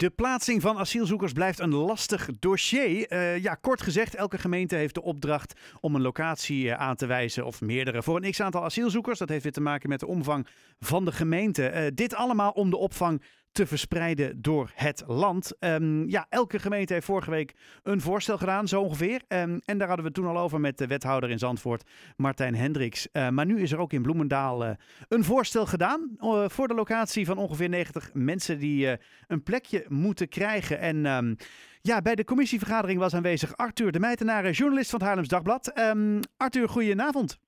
De plaatsing van asielzoekers blijft een lastig dossier. Uh, ja, kort gezegd, elke gemeente heeft de opdracht om een locatie uh, aan te wijzen of meerdere voor een x-aantal asielzoekers. Dat heeft weer te maken met de omvang van de gemeente. Uh, dit allemaal om de opvang te verspreiden door het land. Um, ja, elke gemeente heeft vorige week een voorstel gedaan, zo ongeveer. Um, en daar hadden we toen al over met de wethouder in Zandvoort, Martijn Hendricks. Uh, maar nu is er ook in Bloemendaal uh, een voorstel gedaan uh, voor de locatie van ongeveer 90 mensen die een plekje moeten krijgen. En um, ja, bij de commissievergadering was aanwezig Arthur de Meitenaren, journalist van het Haarlems Dagblad. Arthur, goedenavond.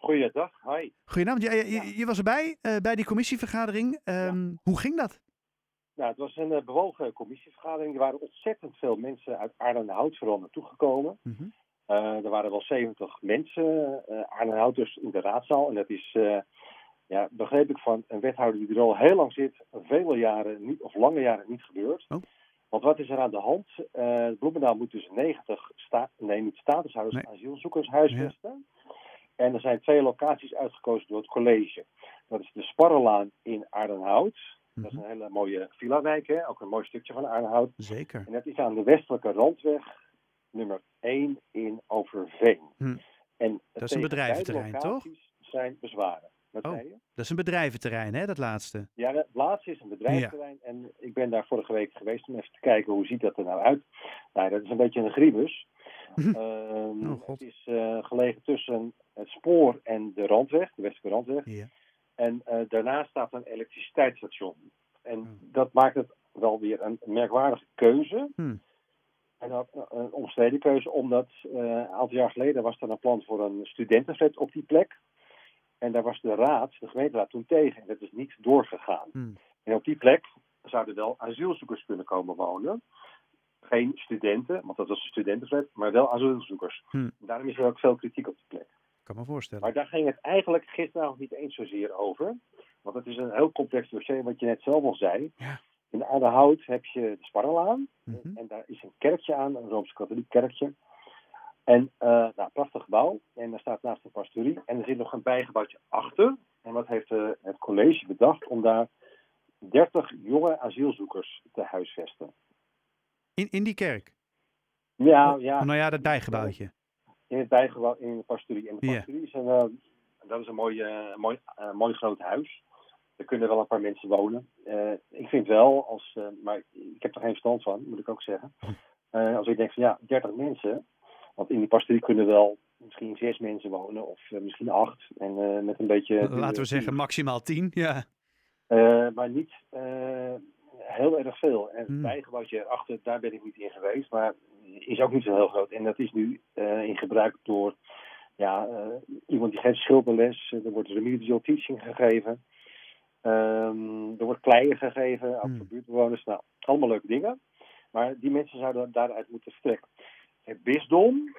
Goeiedag, hi. Goedenavond. Je, je, je was erbij uh, bij die commissievergadering. Um, ja. Hoe ging dat? Nou, het was een uh, bewogen commissievergadering. Er waren ontzettend veel mensen uit Arnhem-Hout vooral naartoe gekomen. Mm -hmm. uh, er waren wel 70 mensen, uh, Arnhem-Houters in de raadzaal. En dat is, ja, begreep ik van een wethouder die er al heel lang zit, vele jaren niet, of lange jaren niet gebeurd. Oh. Want wat is er aan de hand? Bloemendaal moet dus 90, sta nee, niet statushouders, nee. asielzoekers huisvesten. Ja. En er zijn twee locaties uitgekozen door het college. Dat is de Sparrelaan in Arnhem-Hout. Dat is een hele mooie villa-wijk, hè? ook een mooi stukje van Arnhem-Hout. Zeker. En dat is aan de westelijke randweg, nummer 1 in Overveen. Hm. En dat is een bedrijventerrein, toch? zijn bezwaren. Wat oh, zei je? Dat is een bedrijventerrein, hè, dat laatste? Ja, het laatste is een bedrijventerrein. Ja. En ik ben daar vorige week geweest om even te kijken hoe ziet dat er nou uit. Nou, dat is een beetje een griebus. Um, oh, het is uh, gelegen tussen het spoor en de randweg, de westelijke randweg. En uh, daarnaast staat een elektriciteitsstation. En hmm. dat maakt het wel weer een merkwaardige keuze. Hmm. En ook een omstreden keuze, omdat een aantal jaar geleden was er een plan voor een studentenflat op die plek. En daar was de raad, de gemeenteraad, toen tegen. En dat is niet doorgegaan. Hmm. En op die plek zouden wel asielzoekers kunnen komen wonen. Geen studenten, want dat was een studentenflat, maar wel asielzoekers. Hmm. Daarom is er ook veel kritiek op die plek. kan me voorstellen. Maar daar ging het eigenlijk gisteravond niet eens zozeer over. Want het is een heel complex dossier, wat je net zelf al zei. Ja. In Aardehout heb je de Sparrelaan. Mm -hmm. En daar is een kerkje aan, een Rooms-Katholiek kerkje. En uh, nou, prachtig gebouw. En daar staat naast een pastorie. En er zit nog een bijgebouwtje achter. En wat heeft uh, het college bedacht om daar 30 jonge asielzoekers te huisvesten. In, in die kerk? Ja, oh, ja. Nou ja, dat bijgebouwtje. In het bijgebouw, in de pastorie. En de pastorie is een, uh, dat is een mooi, uh, mooi, uh, mooi groot huis. Er kunnen wel een paar mensen wonen. Uh, ik vind wel, als, uh, maar ik heb er geen verstand van, moet ik ook zeggen. Uh, als ik denk van ja, 30 mensen. Want in die pastorie kunnen wel misschien zes mensen wonen, of misschien acht. En met een beetje. Laten we zeggen maximaal tien, ja. Maar niet heel erg veel. En het Hmm. bijgebouwtje erachter, daar ben ik niet in geweest. Maar is ook niet zo heel groot. En dat is nu uh, in gebruik door ja, uh, iemand die geeft schilderles. Er wordt remedial teaching gegeven. Um, er wordt kleien gegeven, ook Hmm. voor buurtbewoners. Nou, allemaal leuke dingen. Maar die mensen zouden daaruit moeten vertrekken. Het bisdom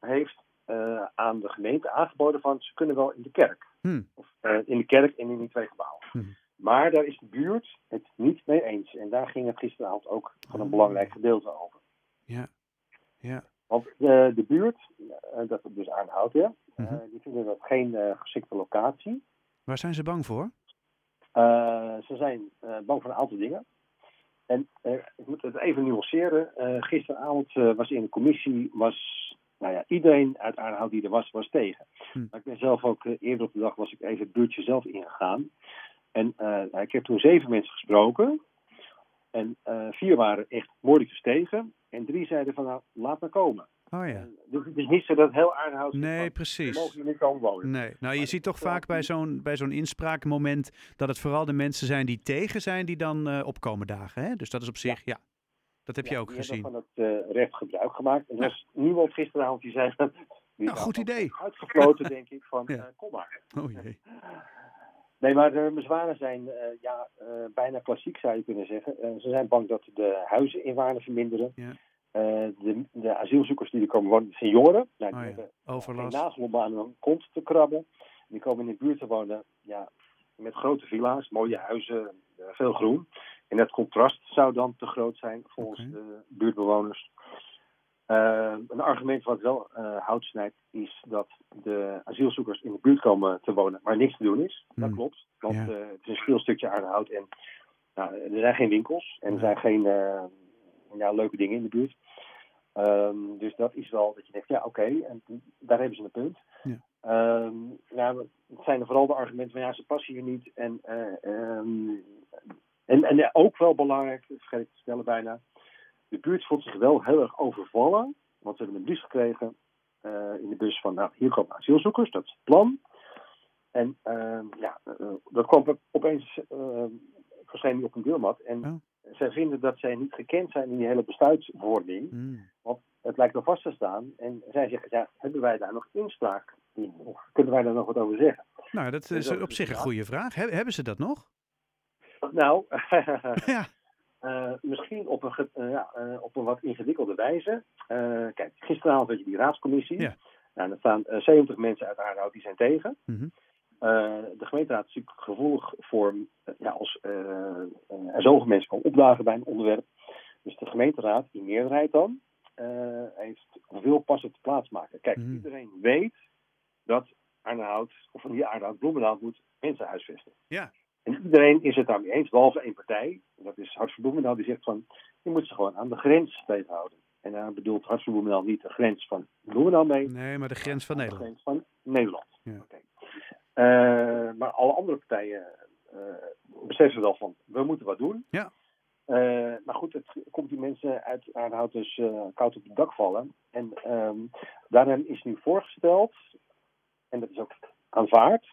heeft uh, aan de gemeente aangeboden van ze kunnen wel in de kerk. Hmm. Of, uh, in de kerk en in die twee gebouwen. Hmm. Maar daar is de buurt het niet mee eens. En daar ging het gisteravond ook van een belangrijk gedeelte over. Ja, ja. Want de, de buurt, uh, dat het dus aanhoudt, ja, Mm -hmm. die vinden dat geen geschikte locatie. Waar zijn ze bang voor? ze zijn bang voor een aantal dingen. En ik moet het even nuanceren. gisteravond was in de commissie was nou ja, iedereen uit Aardenhout die er was, was tegen. Hm. Maar ik ben zelf ook, eerder op de dag was ik even het buurtje zelf ingegaan. En uh, ik heb toen zeven mensen gesproken. En uh, vier waren echt moordicus tegen. En drie zeiden van, nou, laat maar komen. Oh ja. Dus het is niet zo dat heel Aardenhout... Nee, precies. mogen jullie niet komen wonen. Nee, nou je maar ziet toch vaak bij zo'n, bij zo'n inspraakmoment... dat het vooral de mensen zijn die tegen zijn die dan opkomen dagen. Hè? Dus dat is op zich, ja. ja. Dat heb ja, je ook gezien. van het uh, recht gebruik gemaakt. En er was niemand gisteravond die zei... Die nou, goed idee. Uitgefloten, denk ik, van ja. uh, kom maar. Oh jee. Nee, maar de bezwaren zijn uh, ja, bijna klassiek, zou je kunnen zeggen. ze zijn bang dat de huizen in waarde verminderen. Ja. de, de, asielzoekers die er komen wonen, zijn jongeren. Nou, die oh, ja. hebben Overlast. nagel om aan hun kont te krabben. Die komen in de buurt te wonen ja, met grote villa's, mooie huizen, veel groen. En dat contrast zou dan te groot zijn volgens okay. de buurtbewoners. Uh, een argument wat wel uh, hout snijdt is dat de asielzoekers in de buurt komen te wonen, maar niks te doen is. Dat Hmm. klopt, want ja. uh, het is een veel stukje aardehout en Nou, er zijn geen winkels en er zijn geen ja, leuke dingen in de buurt. Ehm, dus dat is wel dat je denkt, ja oké, en daar hebben ze een punt. Ja. Um, nou, het zijn er vooral de argumenten van ja, ze passen hier niet. En, um, en, en ook wel belangrijk, vergeet ik te stellen bijna, de buurt voelt zich wel heel erg overvallen. Want ze hebben een brief gekregen uh, in de bus van, nou, hier komen asielzoekers, dat is het plan. En uh, ja, uh, dat kwam opeens, uh, verscheen op een deurmat. En oh zij vinden dat zij niet gekend zijn in die hele besluitvorming. Mm. Want het lijkt al vast te staan. En zij zeggen, ja, hebben wij daar nog inspraak in? Of kunnen wij daar nog wat over zeggen? Nou, dat is op zich een goede vraag. hebben ze dat nog? Nou, ja. Uh, misschien op een, uh, ja, uh, op een wat ingewikkelde wijze. kijk, gisteravond had je die raadscommissie. Ja. Nou, er staan 70 mensen uit Aardenhout die zijn tegen. Mm -hmm. Uh, de gemeenteraad is natuurlijk gevoelig voor ja, als er zoveel mensen komen opdagen bij een onderwerp. Dus de gemeenteraad, in meerderheid dan, heeft wil pas het plaatsmaken. Kijk, mm. iedereen weet dat Arnhout, of van die Arnhout Bloemendaal moet mensen huisvesten. Ja. En iedereen is het daarmee eens, behalve één partij, dat is Hart Bloemendaal, die zegt van, je moet ze gewoon aan de grens houden. En daar bedoelt Hart voor Bloemendaal niet de grens van Bloemendaal mee. Nee, maar de grens van Nederland. De grens van Nederland. Ja. Okay. Uh, maar alle andere partijen uh, beseffen wel van, we moeten wat doen. Ja. Uh, maar goed, het komt die mensen uit Aardenhout dus koud op het dak vallen. En um, daarin is nu voorgesteld, en dat is ook aanvaard,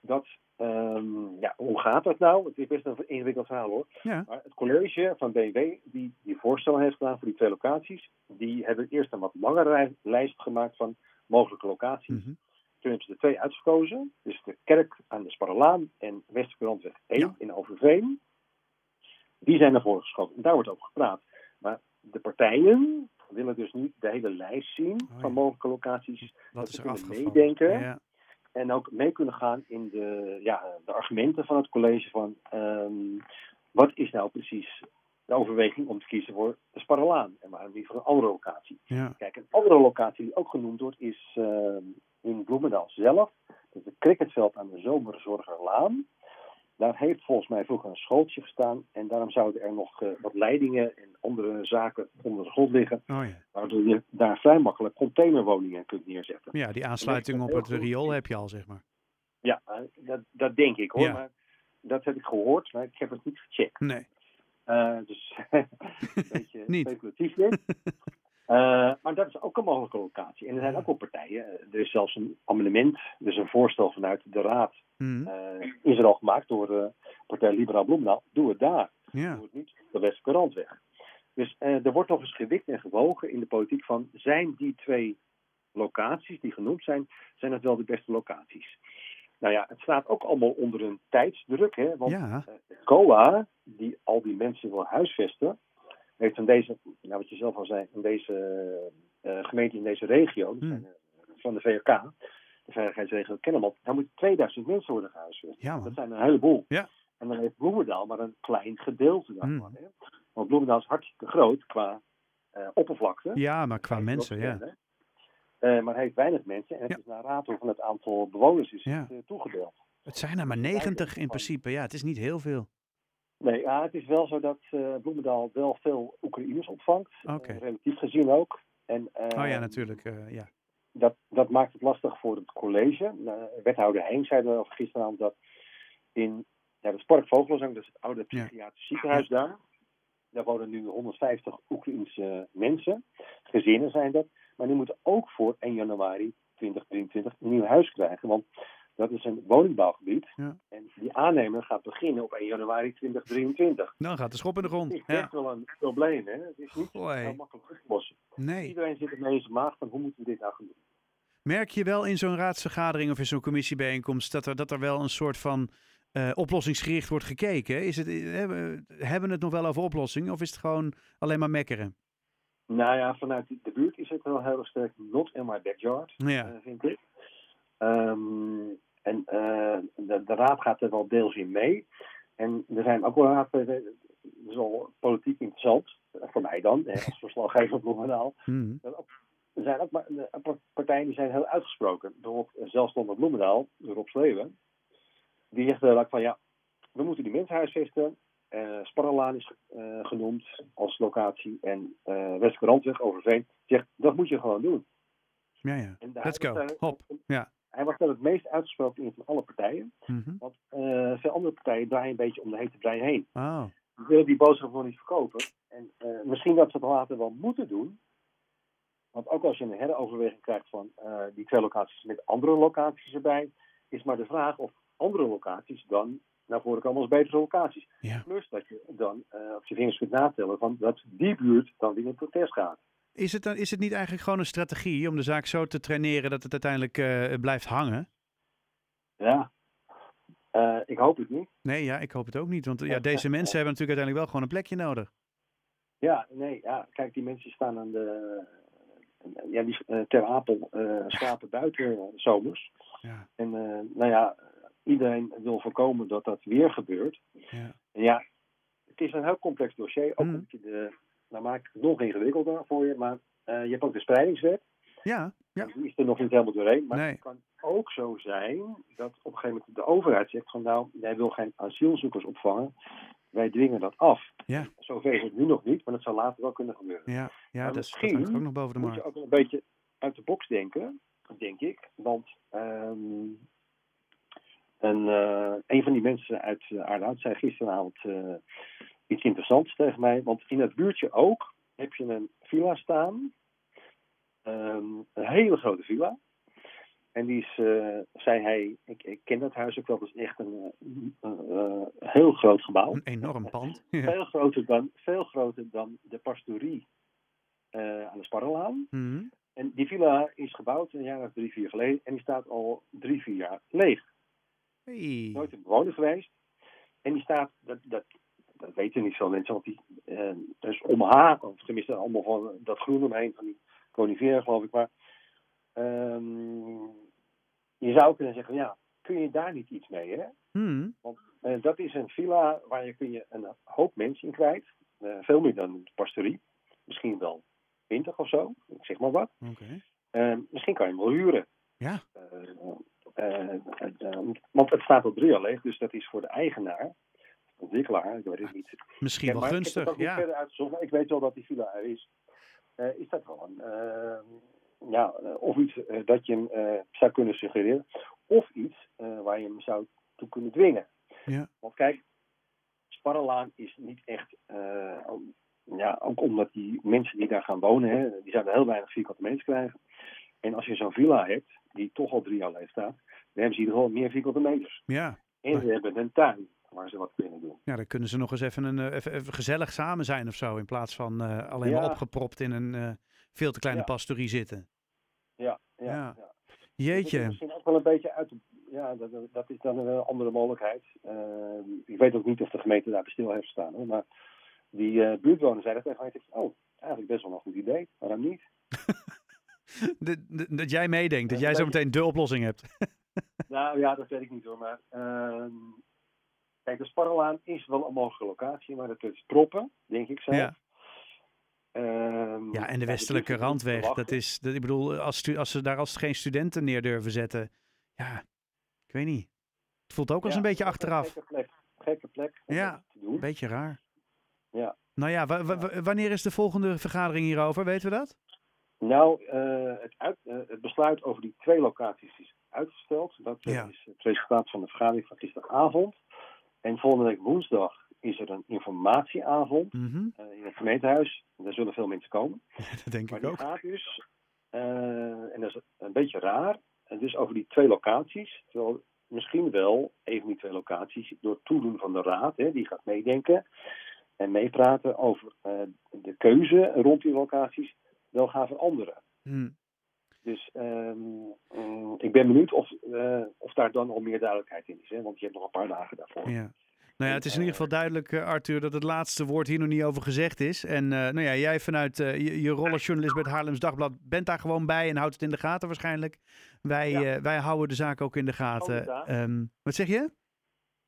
dat, um, ja, hoe gaat dat nou? Het is best een ingewikkeld verhaal hoor. Ja. Maar het college van BMW, die die voorstel heeft gedaan voor die twee locaties, die hebben eerst een wat langere lijst gemaakt van mogelijke locaties. Mm -hmm. Toen hebben ze er twee uitgekozen. Dus de kerk aan de Sparrelaan en Westerkrantweg 1 in Overveen. Die zijn naar voren geschoven. En daar wordt over gepraat. Maar de partijen willen dus niet de hele lijst zien oh, van mogelijke locaties. dat ze kunnen meedenken. Ja. En ook mee kunnen gaan in de, ja, de argumenten van het college van um, wat is nou precies de overweging om te kiezen voor de Sparrelaan en waarom niet voor een andere locatie. Ja. Kijk, een andere locatie die ook genoemd wordt is uh, in Bloemendaal zelf. Dat is het cricketveld aan de Zomerzorgerlaan. Daar heeft volgens mij vroeger een schooltje gestaan. En daarom zouden er nog uh, wat leidingen en andere zaken onder de grond liggen. Oh ja. Waardoor je daar vrij makkelijk containerwoningen kunt neerzetten. Ja, die aansluiting op het riool heb je al, zeg maar. Ja, uh, dat, dat denk ik hoor. Ja. Maar dat heb ik gehoord, maar ik heb het niet gecheckt. Nee. Uh, dus een beetje speculatief dit. Uh, maar dat is ook een mogelijke locatie. En er zijn ook wel partijen. Er is zelfs een amendement, dus een voorstel vanuit de Raad. Mm. Uh, is er al gemaakt door uh, partij Liberaal Bloemendaal. Doe het daar. Doe het niet de Westcourantweg. Dus er wordt nog eens gewikt en gewogen in de politiek van... zijn die twee locaties die genoemd zijn, zijn het wel de beste locaties? Nou ja, het staat ook allemaal onder een tijdsdruk. Hè? Want ja. COA, die al die mensen wil huisvesten heeft van deze, nou wat je zelf al zei, in deze uh, gemeente in deze regio, hmm. van de VRK, de veiligheidsregio Kennemerland, daar moeten 2000 mensen worden gehuisvest. Ja, dat zijn een heleboel. Ja. En dan heeft Bloemendaal maar een klein gedeelte daarvan. Hmm. Hè? Want Bloemendaal is hartstikke groot qua uh, oppervlakte. Ja, maar qua mensen, ja. Uh, maar heeft weinig mensen. En het ja. is naar rato van het aantal bewoners is ja. het, toegedeeld. Het zijn er maar 90 in principe. Ja, het is niet heel veel. Nee, ja, het is wel zo dat uh, Bloemendaal wel veel Oekraïners ontvangt. Okay. Uh, relatief gezien ook. En, oh ja, natuurlijk. Eh, ja. dat, dat maakt het lastig voor het college. wethouder Heijn zei er gisteravond dat in ja, het Spark Vogelzang, dat is het oude psychiatrische ziekenhuis daar. Daar wonen nu 150 Oekraïnse mensen. Gezinnen zijn dat. Maar die moeten ook voor 1 januari 2023 een nieuw huis krijgen. Want dat is een woningbouwgebied. Ja. En die aannemer gaat beginnen op 1 januari 2023. Dan gaat de schop in de grond. Het is echt wel een probleem. Hè? Het is niet Gooi. heel makkelijk op te lossen. Nee. Iedereen zit in zijn maag van hoe moeten we dit nou gaan doen. Merk je wel in zo'n raadsvergadering of in zo'n commissiebijeenkomst dat er, dat er wel een soort van uh, oplossingsgericht wordt gekeken? Is het, hebben, hebben we het nog wel over oplossingen of is het gewoon alleen maar mekkeren? Nou ja, vanuit de buurt is het wel heel sterk not in my backyard, ja. uh, vind ik. Um, en uh, de, de, raad gaat er wel deels in mee. En er zijn ook wel raad, dat is wel politiek interessant, voor mij dan, als verslaggever Bloemendaal. Mm. Er zijn ook partijen die zijn heel uitgesproken. Bijvoorbeeld zelfstandig Bloemendaal, Rob Sleeuwen, die zegt eigenlijk van ja, we moeten die mensen huisvesten. Uh, Sparrelaan is genoemd als locatie. En uh, Westelijke Randweg, Overveen, zegt dat moet je gewoon doen. Ja, ja. Let's go. Hop. Ja. Hij was dan het meest uitgesproken in van alle partijen. Mm -hmm. Want veel andere partijen draaien een beetje om de hete brei heen. Oh. Die willen die boodschap gewoon niet verkopen. En misschien dat ze het later wel moeten doen. Want ook als je een heroverweging krijgt van uh, die twee locaties met andere locaties erbij, is maar de vraag of andere locaties dan naar voren komen als betere locaties. Ja. Plus dat je dan op je vingers kunt natellen van dat die buurt dan weer in protest gaat. Is het, dan, is het niet eigenlijk gewoon een strategie om de zaak zo te traineren dat het uiteindelijk uh, blijft hangen? Ja, ik hoop het niet. Nee, ja, ik hoop het ook niet. Want ja, deze mensen hebben natuurlijk uiteindelijk wel gewoon een plekje nodig. Ja, nee, ja, kijk, die mensen staan aan de, ja, die ter Apel uh, slapen buiten zomers. Ja. En nou ja, iedereen wil voorkomen dat dat weer gebeurt. Ja. En ja, het is een heel complex dossier. Ook mm. je de, nou maak ik het nog ingewikkelder voor je, maar je hebt ook de spreidingswet. Ja, ja. Die is er nog niet helemaal doorheen. Maar nee. het kan ook zo zijn dat op een gegeven moment de overheid zegt van nou, jij wil geen asielzoekers opvangen. Wij dwingen dat af. Ja. Zover is het nu nog niet, maar dat zal later wel kunnen gebeuren. Ja, ja maar dat, misschien dat ook nog boven de moet markt. je ook een beetje uit de box denken, denk ik. Want um, een, uh, een van die mensen uit Aardehout zei gisteravond uh, iets interessants tegen mij. Want in het buurtje ook heb je een villa staan. Um, een hele grote villa. En die is, uh, zei hij, ik, ik, ken dat huis ook wel, dat is echt een uh, heel groot gebouw. Een enorm pand. veel, groter dan, veel groter dan de pastorie aan de Sparrelaan. Mm -hmm. En die villa is gebouwd een jaar of drie, vier geleden en die staat al drie, vier jaar leeg. Hey. Nooit een bewoner geweest. En die staat, dat, dat, dat weten niet veel mensen, want die is omhaken, of tenminste allemaal van dat groen omheen, van die coniferen geloof ik, maar... Um, je zou kunnen zeggen, ja, kun je daar niet iets mee, hè? Hmm. Want uh, dat is een villa waar je kun je een hoop mensen in kwijt. Uh, veel meer dan de pastorie. Misschien wel 20 of zo, ik zeg maar wat. Okay. Uh, misschien kan je hem wel huren. Ja. want het staat al drie jaar leeg, dus dat is voor de eigenaar, ontwikkelaar, ik weet het niet. Misschien wel gunstig, ik ja. verder ik weet wel dat die villa er is. Uh, is dat wel een ja, of iets dat je hem zou kunnen suggereren, of iets waar je hem zou toe kunnen dwingen. Ja. Want kijk, Sparrelaan is niet echt, ja, ook omdat die mensen die daar gaan wonen, hè, die zouden heel weinig vierkante meters krijgen. En als je zo'n villa hebt, die toch al drie jaar leeg staat, dan hebben ze in ieder geval meer vierkante meters. Ja. En ze hebben een tuin waar ze wat kunnen doen. Ja, dan kunnen ze nog eens even, een, even, even gezellig samen zijn of zo, in plaats van alleen Ja. maar opgepropt in een veel te kleine Ja. pastorie zitten. Ja, ja, Ja. Dat Jeetje. misschien ook wel een beetje uit. de- Ja, dat, dat- is dan een andere mogelijkheid. Uh, ik weet ook niet of de gemeente daar stil heeft staan. Hoor, maar die buurtbewoner zei dat tegen mij. Oh, eigenlijk best wel een goed idee. Waarom niet? Dat- jij meedenkt, dat jij zo meteen de oplossing hebt. nou ja, dat weet ik niet hoor. Maar uh, kijk, de Sparrelaan is wel een mogelijke locatie. Maar dat is proppen, denk ik zelf. Ja. Ehm, Ja, en de westelijke dus we moeten randweg, dat is, dat, ik bedoel, als, als ze daar als geen studenten neer durven zetten, ja, ik weet niet. Het voelt ook als Ja, een beetje achteraf. Gekke plek, gekke plek om Ja. dat te doen. Een beetje raar. Ja. Nou ja, wa- wa- wa- wanneer is de volgende vergadering hierover? Weten we dat? Nou, eh, het, uit, eh, het besluit over die twee locaties is uitgesteld. Dat Ja. is het resultaat van de vergadering van gisteravond. En volgende week woensdag is er een informatieavond Mhm. eh, in het gemeentehuis. Daar zullen veel mensen komen. Dat denk Maar ik ook. gaat dus, eh, en dat is een beetje raar, en dus over die twee locaties. Terwijl misschien wel een van die twee locaties door toedoen van de raad, hè, die gaat meedenken en meepraten over eh, de keuze rond die locaties, wel gaan veranderen. Hm. Dus ehm, mm, ik ben benieuwd of, eh, of daar dan al meer duidelijkheid in is. Hè? Want je hebt nog een paar dagen daarvoor. Ja. Nou ja, het is in ieder geval duidelijk, eh, Arthur, dat het laatste woord hier nog niet over gezegd is. En eh, nou ja, jij vanuit eh, je, je rol als journalist bij het Haarlems Dagblad bent daar gewoon bij en houdt het in de gaten waarschijnlijk. Wij, Ja. eh, wij houden de zaak ook in de gaten. Ehm, wat zeg je?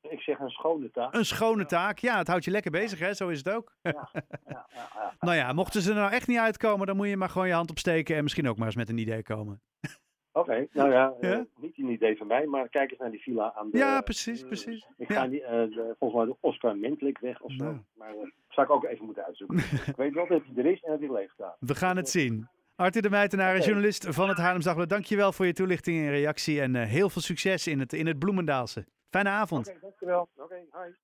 Ik zeg een schone taak. Een schone taak. Ja, het houdt je lekker bezig, hè? Zo is het ook. Ja, ja, ja, ja. Nou ja, mochten ze er nou echt niet uitkomen, dan moet je maar gewoon je hand opsteken en misschien ook maar eens met een idee komen. Oké, nou ja, eh, niet een idee van mij, maar kijk eens naar die villa aan de... Ja, precies, eh, precies. Ik ga die, eh, de, volgens mij de Oscar Mentlikweg of zo. Nou. Maar dat zou ik ook even moeten uitzoeken. ik weet wel dat hij er is en dat hij leeg staat. We gaan het zien. Arthur de Meitenaar, Oké. journalist van het Haarlems Dagblad. Dankjewel voor je toelichting en reactie. En eh, heel veel succes in het, in het Bloemendaalse. Fijne avond. Dankjewel. Oké, hi.